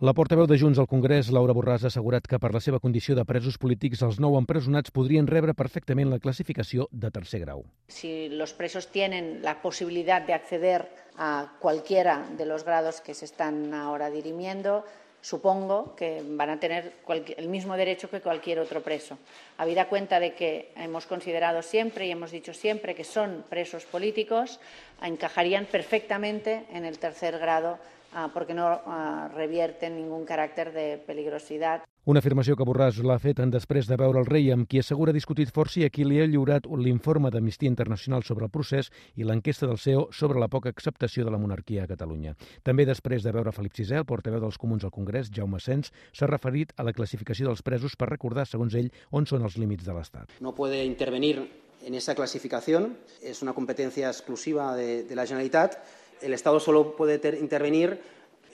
La portaveu de Junts al Congrés, Laura Borràs, ha assegurat que per la seva condició de presos polítics els nou empresonats podrien rebre perfectament la classificació de tercer grau. Si los presos tienen la posibilidad de acceder a cualquiera de los grados que se están ahora dirimiendo, supongo que van a tener el mismo derecho que cualquier otro preso. Habida cuenta de que hemos considerado siempre y hemos dicho siempre que son presos políticos, encajarían perfectamente en el tercer grado Ah, perquè no ah, revierten ningú caràcter de peligrositat. Una afirmació que Borràs l'ha fet en després de veure el rei, amb qui assegura ha discutit força i a qui li ha lliurat l'informe d'Amnistia Internacional sobre el procés i l'enquesta del CEO sobre la poca acceptació de la monarquia a Catalunya. També després de veure Felip VI, el portaveu dels comuns al Congrés, Jaume Sens, s'ha referit a la classificació dels presos per recordar, segons ell, on són els límits de l'Estat. No puede intervenir en esa clasificación, es una competencia exclusiva de, de la Generalitat el Estado solo puede intervenir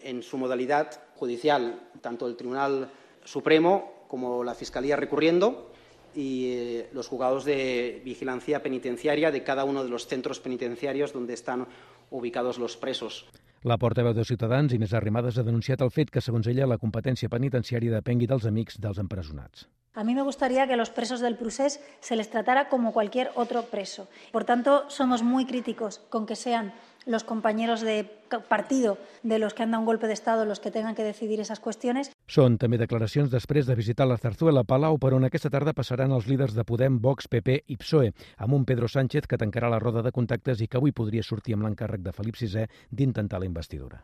en su modalidad judicial, tanto el Tribunal Supremo como la Fiscalía recurriendo y eh, los juzgados de vigilancia penitenciaria de cada uno de los centros penitenciarios donde están ubicados los presos. La portaveu de Ciutadans, Inés Arrimadas, ha denunciat el fet que, segons ella, la competència penitenciària depengui dels amics dels empresonats. A mí me gustaría que a los presos del procés se les tratara como cualquier otro preso. Por tanto, somos muy críticos con que sean los compañeros de partido de los que han dado un golpe de Estado los que tengan que decidir esas cuestiones. Són també declaracions després de visitar la Zarzuela Palau, per on aquesta tarda passaran els líders de Podem, Vox, PP i PSOE, amb un Pedro Sánchez que tancarà la roda de contactes i que avui podria sortir amb l'encàrrec de Felip VI d'intentar la investidura.